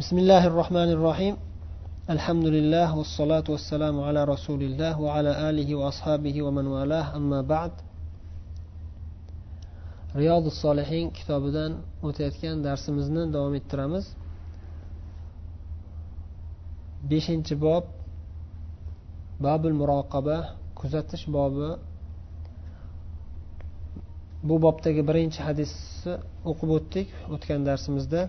بسم الله الرحمن الرحيم الحمد لله والصلاة والسلام على رسول الله وعلى آله وأصحابه ومن والاه أما بعد رياض الصالحين kitobidan o'tayotgan darsimizni davom ettiramiz beshinchi bob babul muroqaba kuzatish bobi bu bobdagi birinchi hadisni o'qib o'tdik o'tgan darsimizda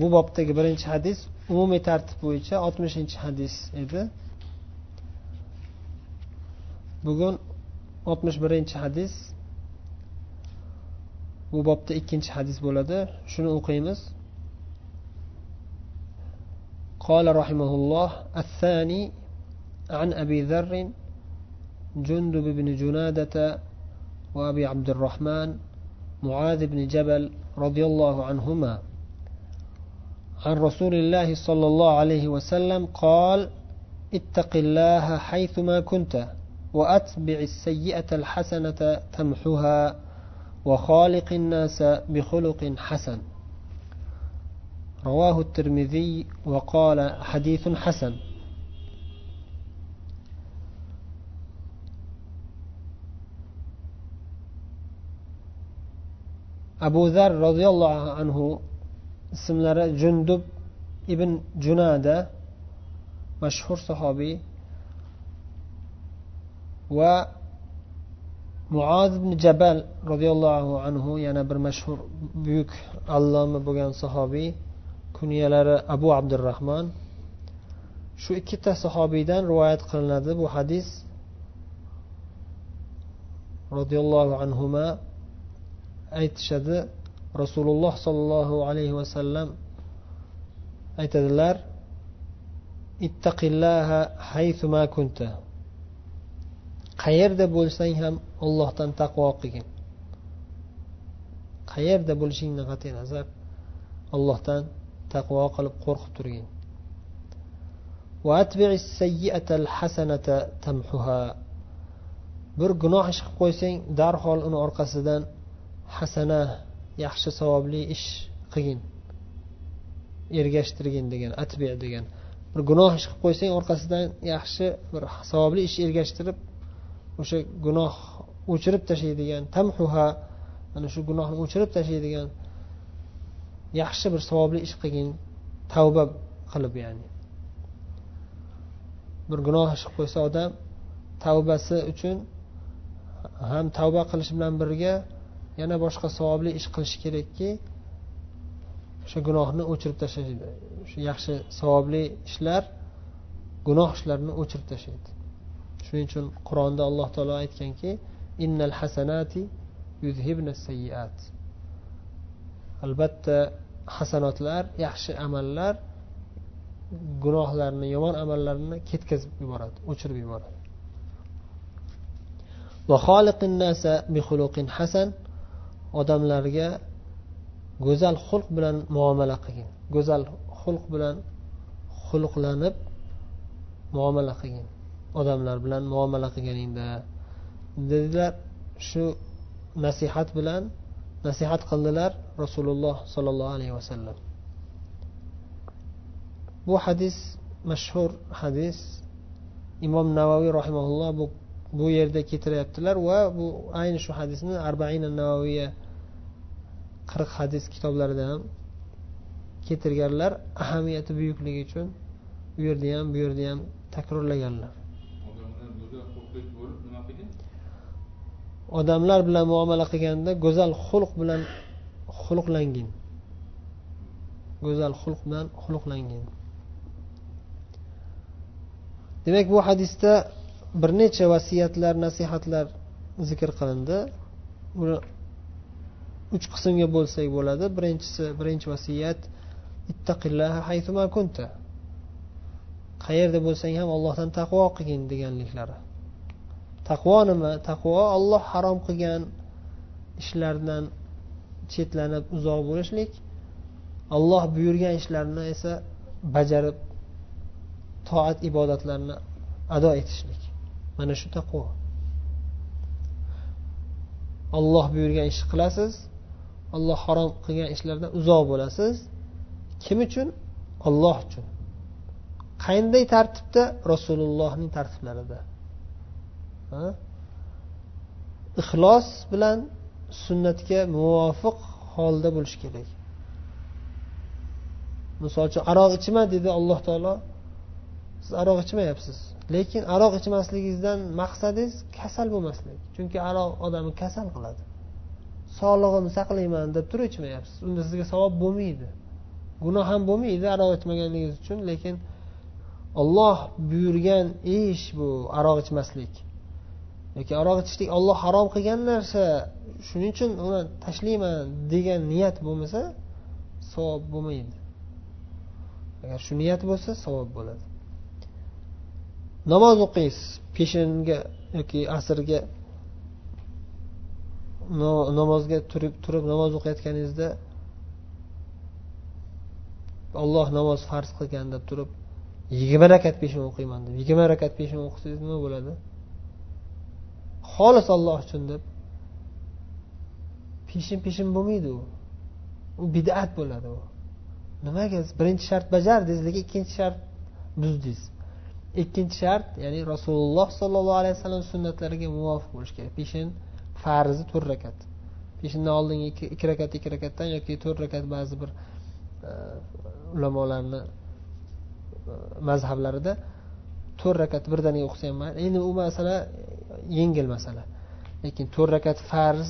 bu bobdagi birinchi hadis umumiy tartib bo'yicha oltmishinchi hadis edi bugun oltmish birinchi hadis bu bobda ikkinchi hadis bo'ladi shuni o'qiymiz قال رحمه الله الثاني عن أبي ذر جندب بن جنادة وأبي عبد الرحمن معاذ بن جبل رضي الله عنهما عن رسول الله صلى الله عليه وسلم قال اتق الله حيثما كنت وأتبع السيئة الحسنة تمحها وخالق الناس بخلق حسن. رواه الترمذي وقال حديث حسن. abu zar roziyallohu anhu ismlari jundub ibn junada mashhur sahobiy va muoz ibn jabal roziyallohu anhu yana bir mashhur buyuk alloma bo'lgan sahobiy kunyalari abu abdurahmon shu ikkita sahobiydan rivoyat qilinadi. Bu hadis roziyallohu anhuma aytishadi. Rasululloh sollallohu alayhi vasallam aytadilar ittaqillaha haythuma kunta. Qayerda bo'lsang ham ollohdan taqvo qilgin. Qayerda bo'lishingdan qat'iy nazar ollohdan taqvo qilib qo'rqib turgin. Bir gunoh ish qilib qo'ysang darhol uni orqasidan hasana yaxshi savobli ish qilgin ergashtirgin degan atbi degan. Bir gunoh ish qilib qo'ysang orqasidan yaxshi bir savobli ish ergashtirib o'sha gunoh o'chirib tashlaydigan tamhuha ana shu gunohni o'chirib tashlaydigan yaxshi bir savobli ish qilgin tavba qilib ya'ni. Bir gunoh ish qilib qo'ysa odam tavbasi uchun ham tavba qilish bilan birga yana boshqa savobli ish qilish kerakki o'sha gunohni o'chirib tashlaydi o'sha yaxshi savobli ishlar gunoh ishlarni o'chirib tashlaydi. Shuning uchun qur'onda alloh taolo aytganki innal hasanati yuzhibna sayyiat albatta hasanotlar yaxshi amallar gunohlarni yomon amallarni ketkazib yuboradi o'chirib yuboradi. Odamlarga go'zal xulq bilan muomala qilgin. Go'zal xulq bilan xulqlanib muomala qilgin. Odamlar bilan muomala qilganingda dedilar shu nasihat bilan nasihat qildilar rasululloh sollallohu alayhi vasallam bu hadis mashhur hadis imom navoiy rahimaulloh bu bu yerda keltiryaptilar va bu ayni shu hadisni arbaina navoiya qirq hadis kitoblarida ham keltirganlar ahamiyati buyukligi uchun u yerda ham bu yerda ham takrorlaganlar. Odamlar bilan muomala qilganda go'zal xulq bilan xulqlangin. Go'zal xulq bilan xulqlangin. Demak bu hadisda bir necha vasiyatlar nasihatlar zikr qilindi. Uni uch qismga bo'lsak bo'ladi. Birinchisi birinchi vasiyat ittaqillaha haythuma kunta. Qayerda bo'lsang ham ollohdan taqvo qilgin deganliklari. Taqvo nima? Taqvo olloh harom qilgan ishlardan chetlanib uzoq bo'lishlik. Olloh buyurgan ishlarni esa bajarib toat ibodatlarni ado etishlik. Mana shu taqvo. Olloh buyurgan ishni qilasiz olloh harom qilgan ishlardan uzoq bo'lasiz. Kim uchun? Olloh uchun. Qanday tartibda? Rasulullohning tartiblarida. Ixlos bilan sunnatga muvofiq holda bo'lishi kerak. Misol uchun aroq ichma dedi alloh taolo. Siz aroq ichmayapsiz. Lekin aroq ichmasligingizdan maqsadingiz kasal bo'lmaslik. Chunki aroq odamni kasal qiladi. Sog'lig'imni saqlayman deb turib ichmayapsiz. Unda sizga savob bo'lmaydi. Gunoh ham bo'lmaydi aroq ichmaganligingiz uchun lekin olloh buyurgan ish bu aroq ichmaslik. Yoki aroq ichishlik olloh harom qilgan narsa shuning uchun uni tashlayman degan niyat bo'lmasa savob bo'lmaydi. Agar shu niyat bo'lsa savob bo'ladi. Namoz o'qiysiz peshinga yoki asrga namozga turib turib namoz o'qiyotganingizda olloh namoz farz qilgan deb turib yigirma rakat peshin o'qiyman deb yigirma rakat peshin o'qisangiz nima bo'ladi? Xolis olloh uchun deb peshin peshin bo'lmaydi u. U bidat bo'ladi u. Nimaga? Birinchi shart bajardingiz lekin ikkinchi shart buzdingiz. Ikkinchi shart ya'ni rasululloh sollallohu alayhi vasallam sunnatlariga muvofiq bo'lishi kerak. Peshin farzi to'rt rakat. Peshindan oldingi ikki rakat ikki rakatdan yoki to'rt rakat ba'zi bir e, ulamolarni e, mazhablarida to'rt rakat birdaniga o'qisa ham endi u masala yengil masala. Lekin to'rt rakat farz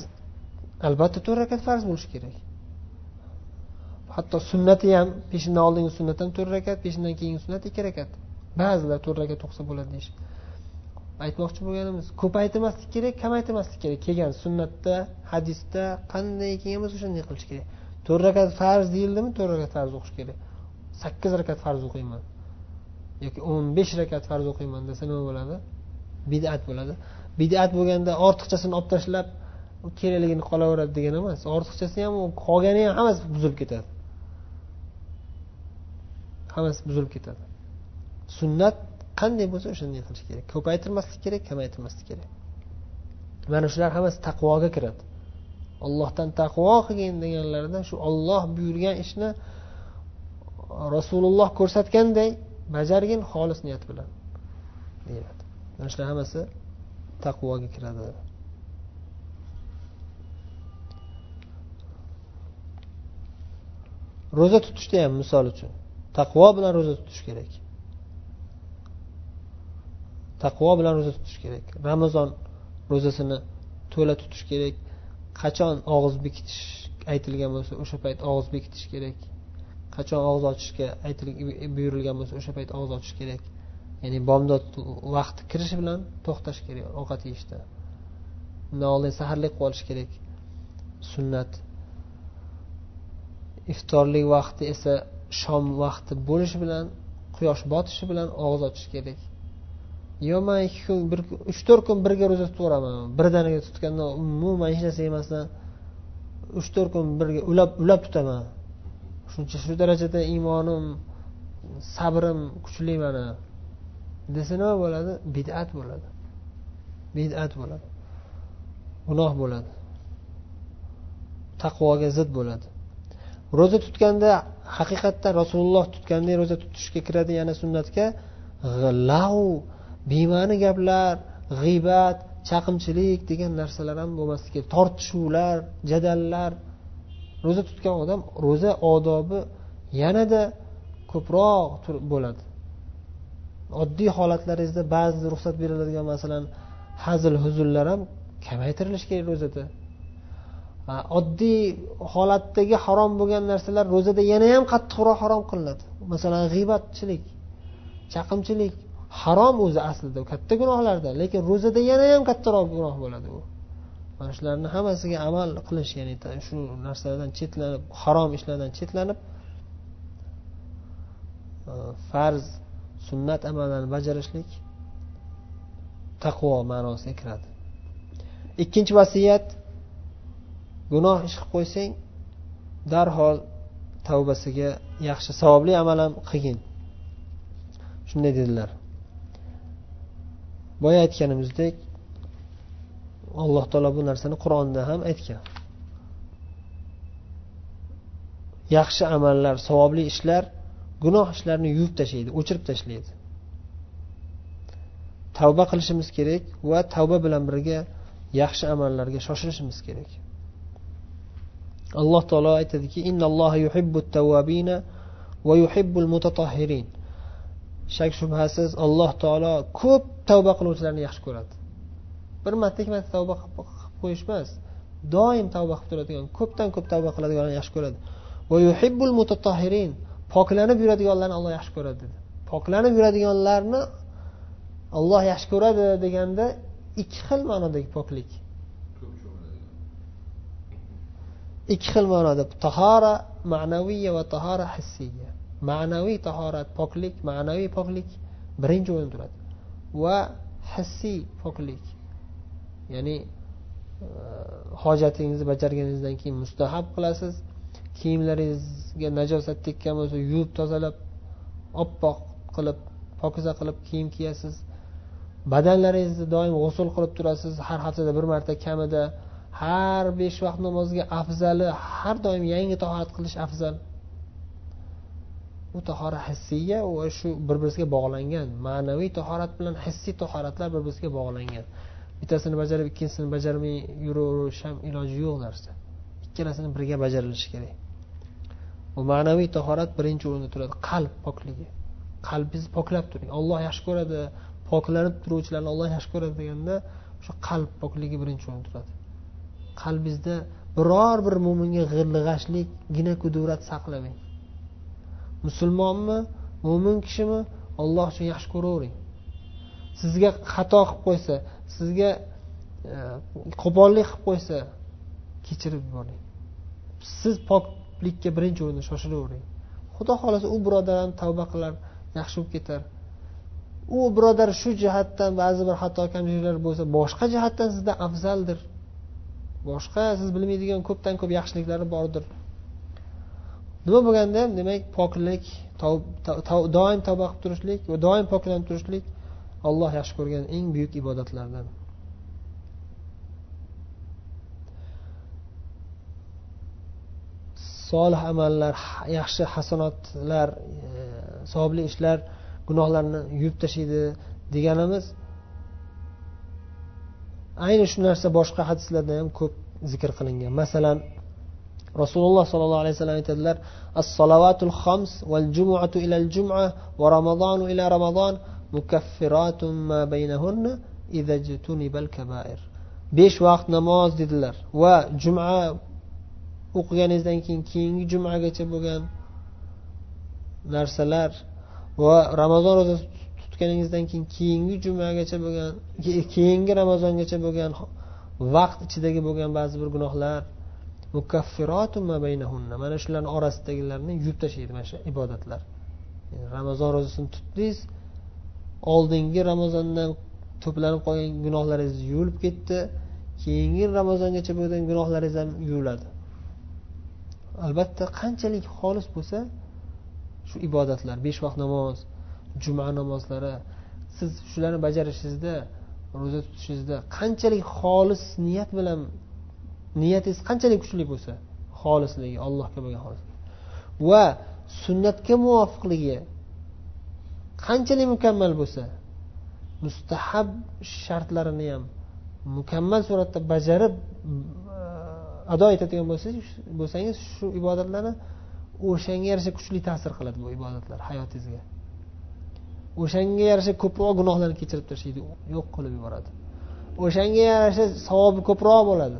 albatta to'rt rakat farz bo'lishi kerak. Hatto sunnati ham peshindan oldingi sunnat ham to'rt rakat peshindan keyingi sunnat ikki rakat. Ba'zilar to'rt rakat o'qisa bo'ladi deyish. Aytmoqchi bo'lganimiz ko'paytirmaslik kerak kamaytirmaslik kerak. Kelgan sunnatda hadisda qanday kelgan bo'lsa o'shanday qilish kerak. To'rt rakat farz deyildimi to'rt rakat farz o'qish kerak. Sakkiz rakat farz o'qiyman. Yoki o'n besh rakat farz o'qiyman desa nima bo'ladi? Bidat bo'ladi. Bidat bo'lganda ortiqchasini olib tashlab kerakligini qolaveradi degani emas ortiqchasi ham qolgani ham hammasi buzilib ketadi. Hammasi buzilib ketadi. Sunnat qanday bo'lsa o'shanday qilish kerak. Ko'paytirmaslik kerak kamaytirmaslik kerak. Mana shular hammasi taqvoga kiradi. Ollohdan taqvo qilgin deganlarida shu olloh buyurgan ishni rasululloh ko'rsatganday bajargin xolis niyat bilan deyiladi. Mana shular hammasi taqvoga kiradi. Ro'za tutishda ham misol uchun taqvo bilan ro'za tutish kerak. Taqvo bilan ro'za tutish kerak. Ramazon ro'zasini to'la tutish kerak. Qachon og'iz bekitish aytilgan bo'lsa o'sha payt og'iz bekitish kerak. Qachon og'iz ochishga buyurilgan bo'lsa o'sha payt og'iz ochish kerak. Ya'ni bomdod vaqti kirishi bilan to'xtash kerak ovqat yeyishda. Undan oldin saharlik qilib olish kerak. Sunnat. Iftorlik vaqti esa shom vaqti bo'lishi bilan quyosh botishi bilan og'iz ochish kerak. Yo man ikki kun bir uch to'rt kun birga ro'za tutaveraman. Birdaniga tutganda umuman hech narsa yemasdan uch to'rt kun birga ulab ulab tutaman. Shuncha shu darajada iymonim sabrim kuchli mana. Desa nima bo'ladi? Bidat bo'ladi. Bidat bo'ladi. Gunoh bo'ladi. Taqvoga zid bo'ladi. Ro'za tutganda haqiqatda rasululloh tutganday ro'za tutishga kiradi yana sunnatga lau bema'ni gaplar g'iybat chaqimchilik degan narsalar ham bo'lmasligi kerak. Tortishuvlar jadallar ro'za tutgan odam ro'za odobi yanada ko'proq bo'ladi. Oddiy holatlaringizda ba'zi ruxsat beriladigan masalan hazil huzullar ham kamaytirilishi kerak ro'zada. Oddiy holatdagi harom bo'lgan narsalar ro'zada yana ham qattiqroq harom qilinadi. Masalan g'iybatchilik chaqimchilik harom o'zi aslida katta gunohlardan lekin ro'zada yana ham kattaroq gunoh bo'ladi u. Mana shularni hammasiga amal qilish ya'ni shu narsalardan chetlanib harom ishlardan chetlanib e, farz sunnat amallarni bajarishlik taqvo ma'nosiga kiradi. Ikkinchi vasiyat gunoh ish qilib qo'ysang darhol tavbasiga yaxshi savobli amal ham qilgin. Shunday dedilar. Boya aytganimizdek alloh taolo bu narsani qur'onda ham aytgan. Yaxshi amallar savobli ishlar gunoh ishlarni yuvib tashlaydi o'chirib tashlaydi. Tavba qilishimiz kerak va tavba bilan birga yaxshi amallarga shoshilishimiz kerak. Alloh taolo aytadiki va yuhibbul mutatahhirin shak shubhasiz alloh taolo ko'p tavba qiluvchilarni yaxshi ko'radi. Bir marta ikki marta tavba qilib qo'yish emas doim tavba qilib turadigan ko'pdan ko'p tavba qiladiganlarni yaxshi ko'radi. Va yuhibbul mutatahhirin poklanib yuradiganlarni alloh yaxshi ko'radi dedi. Poklanib yuradiganlarni olloh yaxshi ko'radi deganda ikki xil ma'nodagi poklik. Ikki xil ma'noda tahora ma'naviya va tahora hissiya. Ma'naviy tahorat poklik ma'naviy poklik birinchi o'rinda turadi. Va hissiy poklik. Ya'ni e, hojatingizni bajarganingizdan keyin mustahab qilasiz. Kiyimlaringizga najosat tekkan bo'lsa yuvib tozalab oppoq qilib pokiza qilib kiyim kiyasiz. Badanlaringizni doim g'usul qilib turasiz. Har haftada bir marta kamida har besh vaqt namozga afzali har doim yangi tahorat qilish afzal. Bu tahora hissiya va shu bir birisiga bog'langan ma'naviy tahorat bilan hissiy tahoratlar bir birisiga bog'langan. Bittasini bajarib ikkinchisini bajarmay yuraverish ham iloji yo'q narsa. Ikkalasini birga bajarilishi kerak. Bu ma'naviy tahorat birinchi o'rinda turadi qalb pokligi. Qalbingizni poklab turing. Olloh yaxshi ko'radi poklanib turuvchilarni olloh yaxshi ko'radi deganda o'sha qalb pokligi birinchi o'rinda turadi. Qalbingizda biror bir mo'minga g'ilg'ashlik gina kudurat saqlamang. Musulmonmi? Mo'min kishimi? Olloh uchun yaxshi ko'ravering. Sizga xato qilib qo'ysa sizga e, qo'pollik qilib qo'ysa kechirib yuboring. Siz poklikka birinchi o'rinda shoshilavering xudo xohlasa u birodar ham tavba qilar yaxshi bo'lib ketar. U birodar shu jihatdan ba'zi bir xato kamchiliklar bo'lsa boshqa jihatdan sizdan afzaldir. Boshqa siz bilmaydigan ko'pdan ko'p yaxshiliklari bordir. Nima bo'lganda ham demak poklik doim tavba qilib turishlik va doim poklanib turishlik alloh yaxshi ko'rgan eng buyuk ibodatlardan. Solih amallar yaxshi hasanotlar e, savobli ishlar gunohlarni yuvib tashlaydi deganimiz ayni shu narsa boshqa hadislarda ham ko'p zikr qilingan. Masalan rasululloh sollallohu alayhi vasallam aytadilar as salovatul xams val jumuatu ilal juma va ramazonu ila ramazon mukaffiratun ma baynahunna idajtunibal kabair. Besh vaqt namoz dedilar va juma o'qiganingizdan keyin keyingi jumagacha bo'lgan narsalar va ramazon ro'zasi tutganingizdan keyin keyingi jumagacha bo'lgan keyingi ramazongacha bo'lgan vaqt ichidagi bo'lgan ba'zi bir gunohlar mana shularni orasidagilarni yuvib tashlaydi mana shu ibodatlar. Ramazon ro'zasini tutdingiz oldingi ramazondan to'planib qolgan gunohlaringiz yuvilib ketdi keyingi ramazongacha bo'lgan gunohlaringiz ham yuviladi. Albatta qanchalik xolis bo'lsa shu ibodatlar besh vaqt namoz juma namozlari siz shularni bajarishingizda ro'za tutishingizda qanchalik xolis niyat bilan niyatingiz qanchalik kuchli bo'lsa xolisligi allohga bo'lgan xolis. Va sunnatga muvofiqligi qanchalik mukammal bo'lsa mustahab shartlarini ham mukammal suratda bajarib e, ado etadigan bo'lsangiz shu ibodatlarni o'shanga yarasha kuchli ta'sir qiladi bu ibodatlar hayotingizga. O'shanga yarasha ko'proq gunohlarni kechirib tashlaydi yo'q qilib yuboradi. O'shanga yarasha savobi ko'proq bo'ladi.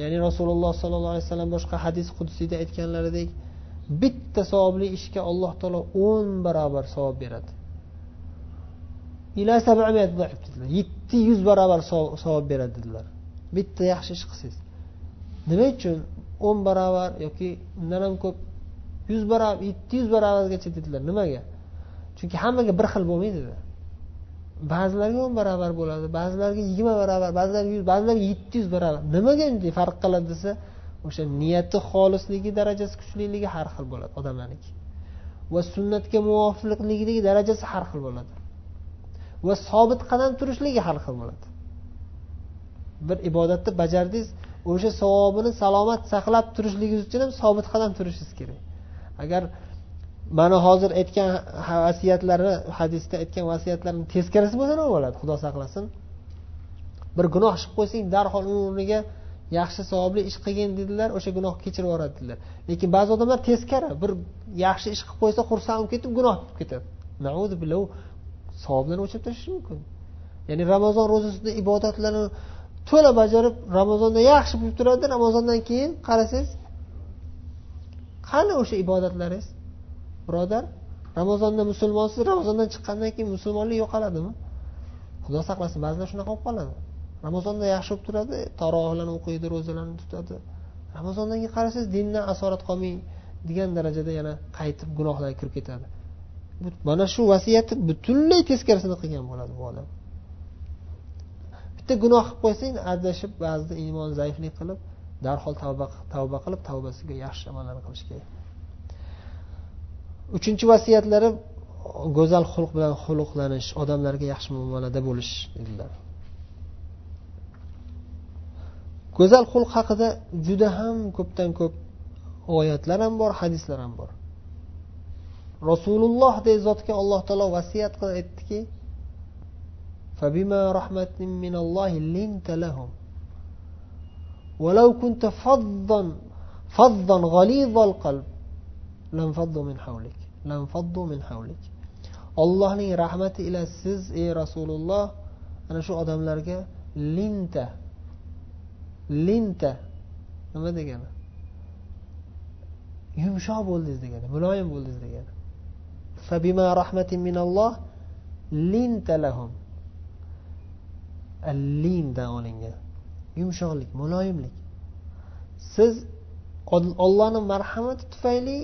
Ya'ni rasululloh sollallohu alayhi vasallam boshqa hadis qudsiyda aytganlaridek bitta savobli ishga alloh taolo o'n barobar savob beradi. Yetti yuz barobar savob beradi dedilar. Bitta yaxshi ish qilsangiz. Nima uchun o'n barobar yoki undan ham ko'p yuz barobar yetti yuz barobargacha dedilar? Nimaga? Chunki hammaga bir xil bo'lmaydida. Ba'zilarga o'n barobar bo'ladi ba'zilarga yigirma barobar ba'zilarga yuz ba'zilarga yetti yuz barobar. Nimaga unday farq qiladi desa o'sha niyati xolisligi darajasi kuchliligi har xil bo'ladi odamlarniki. Va sunnatga muvofiqligidagi darajasi har xil bo'ladi. Va sobit qadam turishligi har xil bo'ladi. Bir ibodatni bajardingiz o'sha savobini salomat saqlab turishligingiz uchun ham sobit qadam turishingiz kerak. Agar mana hozir aytgan vasiyatlari hadisda aytgan vasiyatlarni teskarisi bo'lsa nima bo'ladi xudo saqlasin. Bir gunoh ish qilib qo'ysang darhol uni o'rniga yaxshi savobli ish qilgin dedilar o'sha gunoh kechirib yuboradi dedilar. Lekin ba'zi odamlar teskari bir yaxshi ish qilib qo'ysa xursand bo'lib ketib gunoh bo'lib ketadi. U savoblarni o'chirib tashlashi mumkin. Ya'ni ramazon ro'zasida ibodatlarni to'la bajarib ramazonda yaxshi bo'lib turadi ramazondan keyin qarasangiz qani o'sha ibodatlaringiz? Birodar ramazonda musulmonsiz ramazondan chiqqandan keyin musulmonlik yo'qoladimi? Xudo saqlasin ba'zilar shunaqa bo'lib qoladi. Ramazonda yaxshi bo'lib turadi tarohlarni o'qiydi ro'zalarni tutadi. Ramazondan keyin qarasangiz dindan asorat qolmaydigan darajada yana qaytib gunohlarga kirib ketadi. Mana shu vasiyatni butunlay teskarisini qilgan bo'ladi bu odam. Bitta gunoh qilib qo'ysang adashib ba'zida iymon zaiflik qilib darhol tavba tavba qilib tavbasiga yaxshi amallarni qilish kerak. uchinchi vasiyatlari go'zal xulq bilan xuluqlanish odamlarga yaxshi muomalada bo'lish dedilar go'zal xulq haqida juda ham ko'pdan ko'p oyatlar ham bor hadislar ham bor rasulullohdek zotga alloh taolo vasiyat qilib aytdiki فبما رحمة من الله لنت لهم ولو كنت فظا فظا غليظ القلب لانفضوا من حولك لانفضوا من حولك ollohning rahmati ila siz ey rasululloh ana shu odamlarga linta linta nima degani yumshoq bo'ldingiz degani muloyim bo'ldingiz degani fabima rahmatin minalloh linta lahum lindan olingan yumshoqlik muloyimlik siz ollohni marhamati tufayli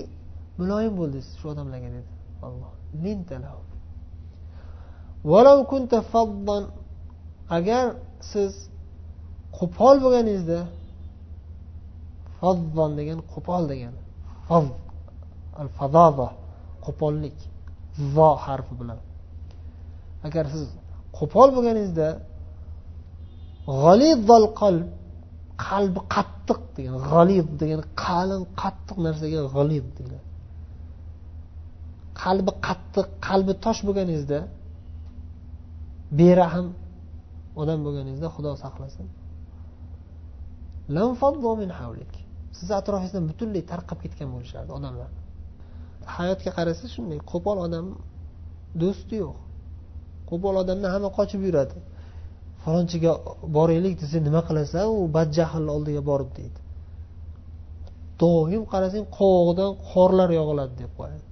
muloyim bo'ldingiz shu odamlarga dedi. Olloh agar siz qo'pol bo'lganingizda fazzon degan qo'pol degani al fazoza qo'pollik zo harfi bilan. Agar siz qo'pol bo'lganingizda g'alizzal qalb qalbi qattiq degan g'aliz degani qalin qattiq narsaga g'aliz deyiladi. Qalbi qattiq qalbi tosh bo'lganingizda berahm odam bo'lganingizda xudo saqlasin. Sizni atrofingizdan butunlay tarqab ketgan bo'lishardi odamlar. Hayotga qarasa shunday qo'pol odam do'sti yo'q. Qo'pol odamdan hamma qochib yuradi. Falonchiga boraylik desa nima qilasan? U badjahlni oldiga borib deydi. Doim qarasang qovog'idan qorlar yog'iladi deb qo'yadi.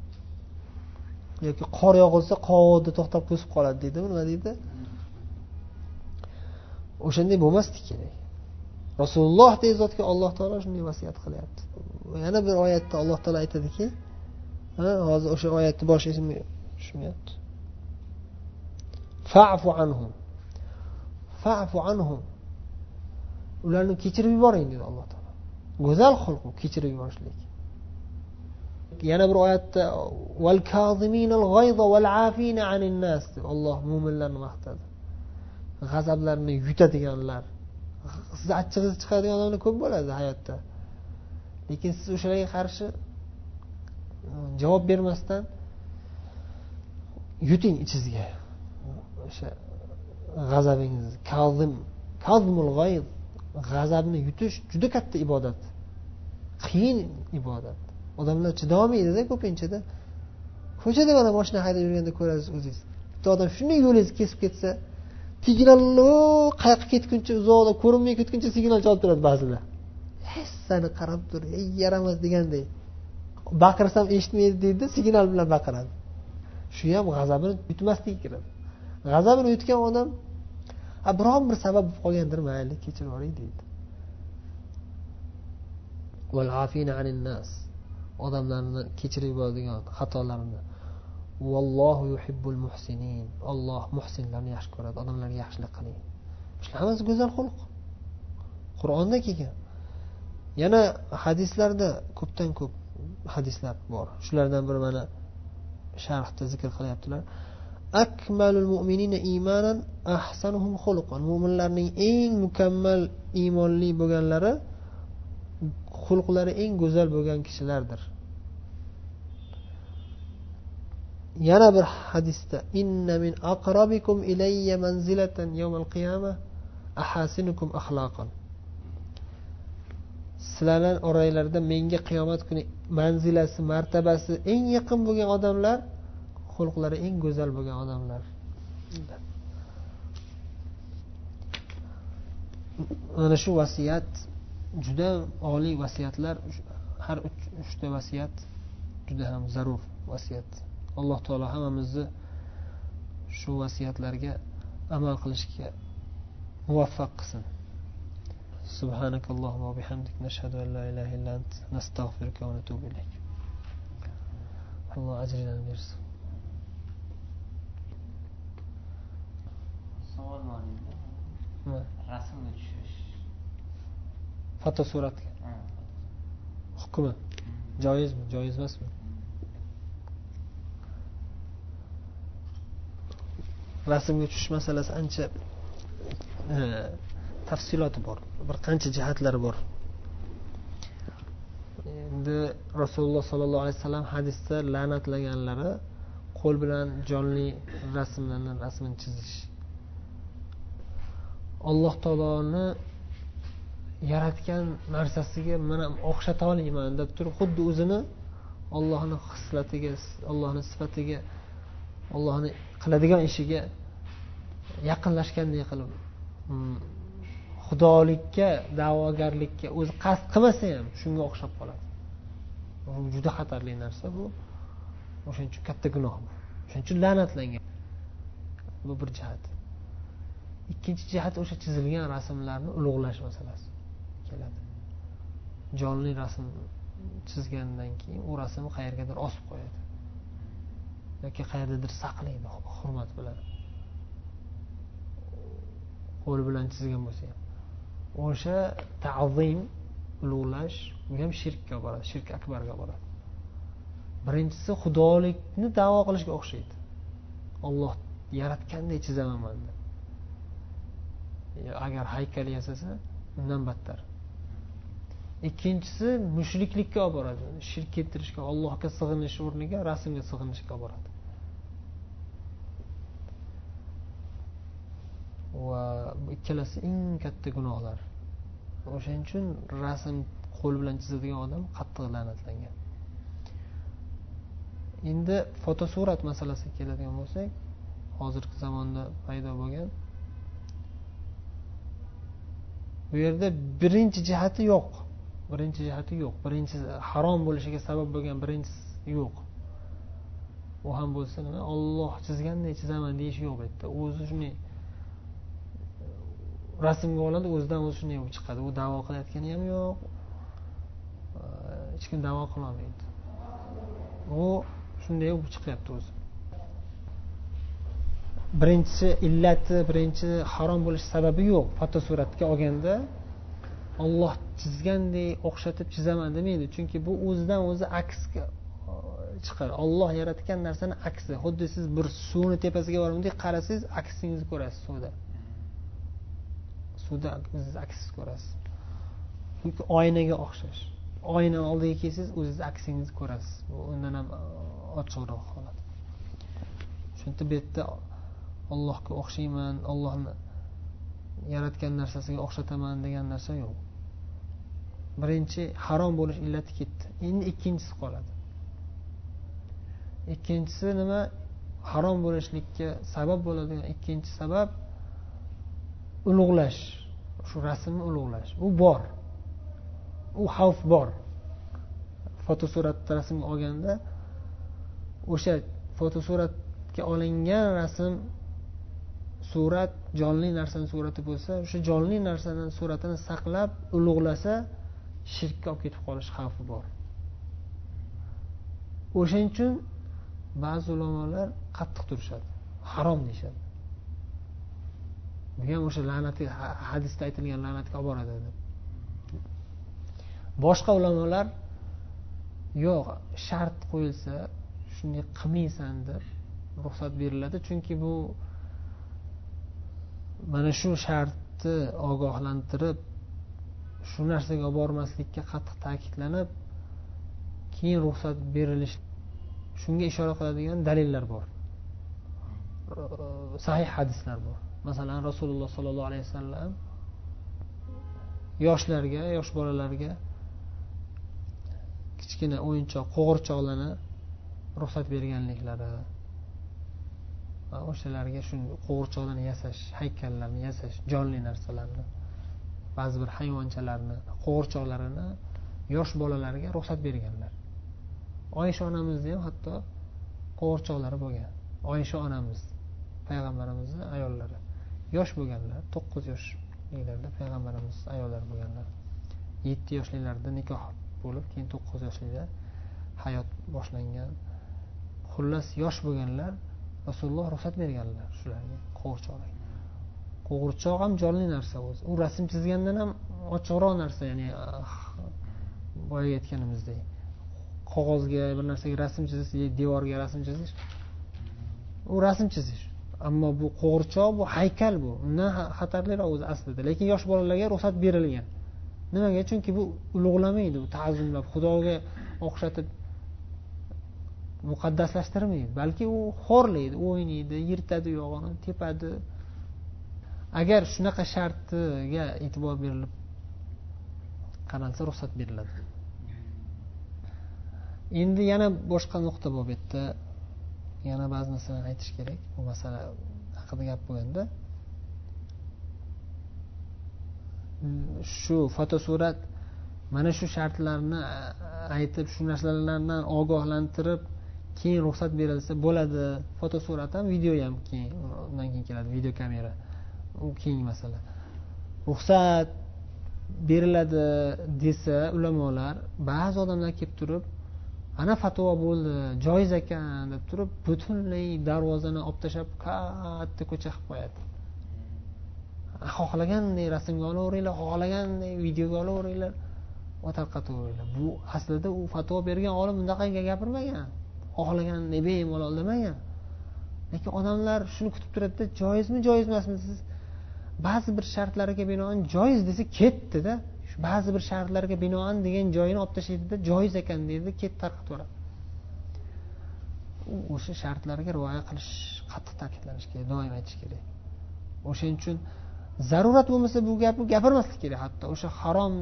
Yoki qor yog'ilsa qovog'ida to'xtab to'sib qoladi deydimi nima deydi? O'shanday bo'lmaslik kerak rasululloh dek zotga alloh taolo shunday vasiyat qilyapti. Yana bir oyatda alloh taolo aytadiki hozir o'sha oyatni boshi esimga tushmayapti fafu anhum. Fafu anhum. Ularni kechirib yuboring dedi alloh taolo. Go'zal xulq kechirib yuborishlik. Yana bir oyatda olloh mo'minlarni maqtadi. G'azablarini yutadiganlar sizni achchig'ingiz chiqadigan odamlar ko'p bo'ladi hayotda. Lekin siz o'shalarga qarshi e, javob bermasdan yuting ichingizga. O'sha g'azabingizni kazim kazmul g'oyib g'azabni yutish juda katta ibodat qiyin ibodat. Odamlar chidolmaydida ko'pinchada. Ko'chada mana moshina haydab yurganda ko'rasiz o'zingiz. Bitta odam shunday yo'lingizni kesib ketsa signalni qayoqqa ketguncha uzoqda ko'rinmay ketguncha signal chalib turadi ba'zilar hessani qarab tur ey yaramas deganday. Baqirsam eshitmaydi deydi signal bilan baqiradi. Shu ham g'azabini yutmaslikka kerak. G'azabini yutgan odam biron bir sabab bo'lib qolgandir mayli kechirib yuboring deydi. Odamlarni kechirib yuboradigan xatolarini. Vallohu yuhibbul muhsinin. Olloh muhsinlarni yaxshi ko'radi odamlarga yaxshilik qiling. Shular hammasi go'zal xulq. Qur'onda kelgan. Yana hadislarda ko'pdan ko'p hadislar bor. Shulardan biri mana sharhda zikr qilyaptilar. Akmalul mu'minina imanan ahsanuhum xuluqan mo'minlarning eng mukammal iymonli bo'lganlari xulqlari eng go'zal bo'lgan kishilardir. Yana bir hadisda inna min aqrabikum ilayya manzilatan yawmal qiyamah ahasinukum axloqan sizlardan oranglarda menga qiyomat kuni manzilasi martabasi eng yaqin bo'lgan odamlar xulqlari eng go'zal bo'lgan odamlar. Mana shu vasiyat juda oliy vasiyatlar har uchta vasiyat juda ham zarur vasiyat. alloh taolo hammamizni shu vasiyatlarga amal qilishga muvaffaq qilsin سبحانك اللهم وبحمدك نشهد أن لا إله إلا أنت نستغفرك ونتوب إليك الله أجرنا bersin savol bor edi rasmga tushish fotosuratga hukmi joizmi joiz emasmi rasmga tushish masalasi ancha e, tafsiloti bor. Bir qancha jihatlari bor. Endi rasululloh sollallohu alayhi vasallam hadisda la'natlaganlari qo'l bilan jonli rasmlarni rasmini chizish. Alloh taoloni yaratgan narsasiga mana o'xshata olmayman deb turib xuddi o'zini ollohni xislatiga ollohni sifatiga ollohni qiladigan ishiga yaqinlashganday qilib mm, xudolikka da'vogarlikka o'zi qasd qilmasa ham shunga o'xshab qoladi. Bu juda xatarli narsa bu. O'shaning uchun katta gunoh bu. O'shaning uchun la'natlangan bu bir jihat. Ikkinchi jihat o'sha chizilgan rasmlarni ulug'lash masalasi keladi. Jonli rasm chizgandan keyin u rasmni qayergadir osib qo'yadi. Yoki qayerdadir saqlaydi hurmat bilan qo'l bilan chizgan bo'lsa ham. O'sha tazim ulug'lash bu ham shirkka boradi shirk akbarga boradi. Birinchisi xudolikni davo qilishga o'xshaydi. Olloh yaratganday chizaman man deb. Agar haykal yasasa undan battar. Ikkinchisi mushriklikka olib boradi. Shirk keltirishga allohga sig'inish o'rniga rasmga sig'inishga olib boradi. Va ikkalasi eng katta gunohlar. O'shaning uchun rasm qo'l bilan chizadigan odam qattiq la'natlangan. Endi fotosurat masalasiga keladigan bo'lsak hozirgi zamonda paydo bo'lgan bu yerda birinchi jihati yo'q. Birinchi jihati yo'q. Birinchi harom bo'lishiga sabab bo'lgan birinchisi yo'q. U ham bo'lsa nima olloh chizganday chizaman deyish yo'q bu yerda. O'zi shunday rasmga oladi o'zidan o'zi shunday bo'lib chiqadi. U davo qilayotgani ham yo'q. Hech kim davo qilolmaydi u shunday bo'lib chiqyapti o'zi. Birinchisi illati birinchi harom bo'lish sababi yo'q. Fotosuratga olganda olloh chizganday o'xshatib chizaman demaydi. Chunki bu o'zidan o'zi aksga e, chiqadi olloh yaratgan narsani aksi. Xuddi siz bir suvni tepasiga borib qarasangiz aksingizni ko'rasiz suvda. Suvda o'zingizni aksingizni ko'rasiz. Chunki oynaga o'xshash. Oyna oldiga kelsangiz o'zingizni aksingizni ko'rasiz. Bu undan ham uh, ochiqroq holat. Shuning bu yerda ollohga o'xshayman ollohni yaratgan narsasiga o'xshataman degan narsa yo'q. Birinchi harom bo'lish illati ketdi. Endi ikkinchisi qoladi. Ikkinchisi nima? Harom bo'lishlikka sabab bo'ladigan ikkinchi sabab ulug'lash. Shu rasmni ulug'lash. U bor. U xavf bor. Fotosuratda rasm olganda o'sha fotosuratga olingan rasm surat jonli narsani surati bo'lsa o'sha jonli narsani suratini saqlab ulug'lasa shirkka olib ketib qolish xavfi bor. O'shaning uchun ba'zi ulamolar qattiq turishadi. Harom deyishadi. Degan o'sha la'nati hadisda aytilgan la'natga olib boradi deb boshqa ulamolar yo'q shart qo'yilsa shunday qilmaysan deb ruxsat beriladi. Chunki bu mana shu shartni ogohlantirib shu narsaga olib bormaslikka qattiq ta'kidlanib keyin ruxsat berilish shunga ishora qiladigan dalillar bor. Sahih hadislar bor. Masalan rasululloh sollallohu alayhi vasallam yoshlarga yosh bolalarga kichkina o'yinchoq qo'g'irchoqlarni ruxsat berganliklari va o'shalarga shu qo'g'irchoqlarni yasash haykallarni yasash jonli narsalarni ba'zi bir hayvonchalarni qo'g'irchoqlarini yosh bolalarga ruxsat berganlar. Oysha onamizni ham hatto qo'g'irchoqlari bo'lgan. Oysha onamiz payg'ambarimizni ayollari. Yosh bo'lganlar to'qqiz yoshliklarda payg'ambarimiz ayollar bo'lganlar yetti yoshliklarida nikoh bo'lib keyin to'qqiz yoshlikda hayot boshlangan. Xullas yosh bo'lganlar rasululloh ruxsat berganlar shularga qo'g'irchoqlarga qo'g'irchoq ham jonli narsa o'zi. U rasm chizgandan ham ochiqroq narsa ya'ni boya boyagi aytganimizdek qog'ozga bir narsaga rasm chizish devorga rasm chizish. U rasm chizish. Ammo bu qo'g'irchoq bu haykal bu. Undan xatarliroq o'zi aslida. Lekin yosh bolalarga ruxsat berilgan. Nimaga? Chunki bu ulug'lamaydi u ta'zimlab xudoga o'xshatib muqaddaslashtirmaydi. Balki u xo'rlaydi o'ynaydi yirtadi u yog'ini tepadi. Agar shunaqa shartiga e'tibor berilib qaralsa ruxsat beriladi. Endi yana boshqa nuqta bor bu yerda yana ba'zi narsalarni aytish kerak. Bu masala haqida gap bo'lganda. Shu fotosurat mana shu shartlarni aytib shu narsalardan ogohlantirib keyin ruxsat berilsa bo'ladi. Fotosurat ham video ham keyin undan keyin keladi video kamera. U keyingi masala. Ruxsat beriladi desa ulamolar ba'zi odamlar kelib turib ana fatvo bo'ldi joiz ekan deb turib butunlay darvozani olib tashlab katta ko'cha qilib qo'yadi. Xohlaganday rasmga olaveringlar xohlaganday videoga olaveringlar va tarqataveringlar. Bu aslida u fatvo bergan olim bunaqa gapirmagan xohlaganday bemalol demagan lekin odamlar shuni kutib turadida joizmi joiz emasmi siz? Ba'zi bir shartlarga binoan joiz desa ketdida ba'zi bir shartlarga binoan degan joyini olib tashlaydida joiz ekan deydi ketib tarqatib yuboradi. O'sha shartlarga rioya qilish qattiq ta'kidlanishi kerak doim aytish kerak. O'shaning uchun zarurat bo'lmasa bu gapni gapirmaslik kerak hatto. O'sha harom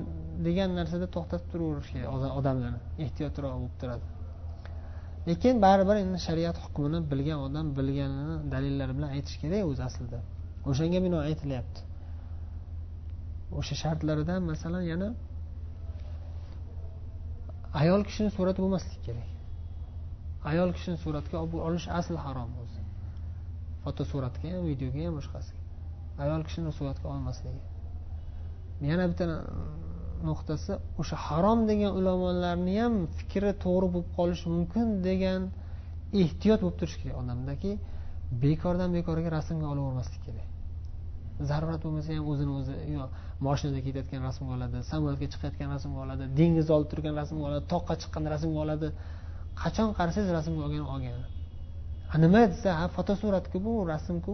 degan narsada to'xtatib turaverish kerak odamlarni ehtiyotroq bo'lib turadi. Lekin baribir endi shariat hukmini bilgan odam bilganini dalillar bilan aytish kerak o'zi aslida. O'shanga binoan aytilyapti. O'sha shartlaridan masalan yana ayol kishini surati bo'lmasligi kerak. Ayol kishini suratga olish asli harom o'zi fotosuratga ham videoga ham boshqasiga. Ayol kishini suratga olmasligi. Yana bitta nuqtasi o'sha harom degan ulamolarni ham fikri to'g'ri bo'lib qolishi mumkin degan ehtiyot bo'lib turishi kerak. Odamdaki bekordan bekorga rasmga olavermaslik kerak. Zarurat bo'lmasa ham o'zini o'zi yo moshinada ketayotgan rasmga oladi samolyotga chiqayotgan rasmga oladi dengizda olib turgan rasmga oladi toqqa chiqqan rasmga oladi. Qachon qarasangiz rasmga olgan olgan? Nima desa ha fotosuratku bu rasmku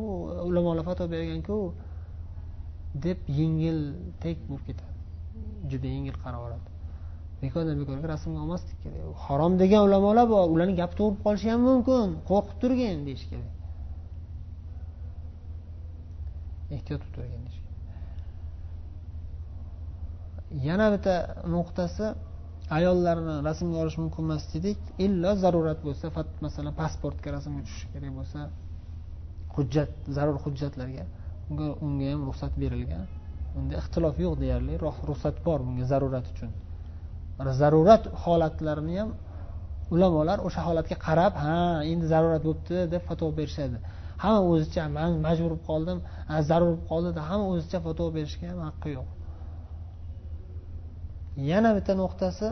ulamolar foto berganku deb yengil tek bo'lib ketadi. Juda yengil qaraveradi bekordan bekorga rasmga olmaslik kerak. Harom degan ulamolar bor ularni gapi to'g'ri qolishi ham mumkin qo'rqib turgin deyish kerak. Ehtiyot bo'lib turgan deyish yana bitta nuqtasi ayollarni rasmga olish mumkin emas dedik. Illo zarurat bo'lsa masalan pasportga rasmga tushishi kerak bo'lsa hujjat zarur hujjatlarga unga unga ham ruxsat berilgan. Unda ixtilof yo'q deyarli. Ruxsat bor bunga zarurat uchun. Zarurat holatlarini ham ulamolar o'sha holatga qarab ha endi zarurat bo'libdi deb fatvo berishadi. Hamma o'zicha man majbur bo'lib qoldim zarur bo'lib qoldi hamma o'zicha fatvo berishga ham haqqi yo'q. Yana bitta nuqtasi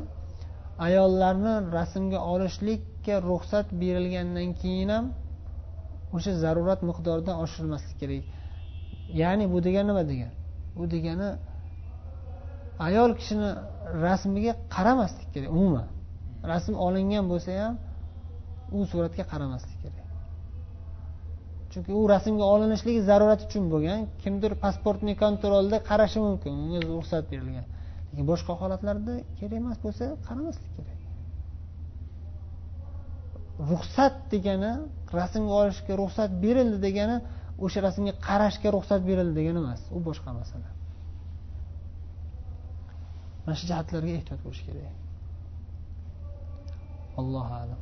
ayollarni rasmga olishlikka ruxsat berilgandan keyin ham o'sha zarurat miqdoridan oshirmaslik kerak. Ya'ni bu degani nima degani bu degani ayol kishini rasmiga qaramaslik kerak umuman. Rasm olingan bo'lsa ham u suratga qaramaslik kerak. Chunki u rasmga olinishligi zarurat uchun bo'lgan. Kimdir pasportni kontrolda qarashi mumkin unga ruxsat berilgan. Lekin boshqa holatlarda kerak emas bo'lsa qaramaslik kerak. Ruxsat degani rasmga olishga ruxsat berildi degani o'sha rasmga qarashga ruxsat berildi degani emas. U boshqa masala. Mana shu jihatlarga ehtiyot bo'lish kerak. Allohu alam.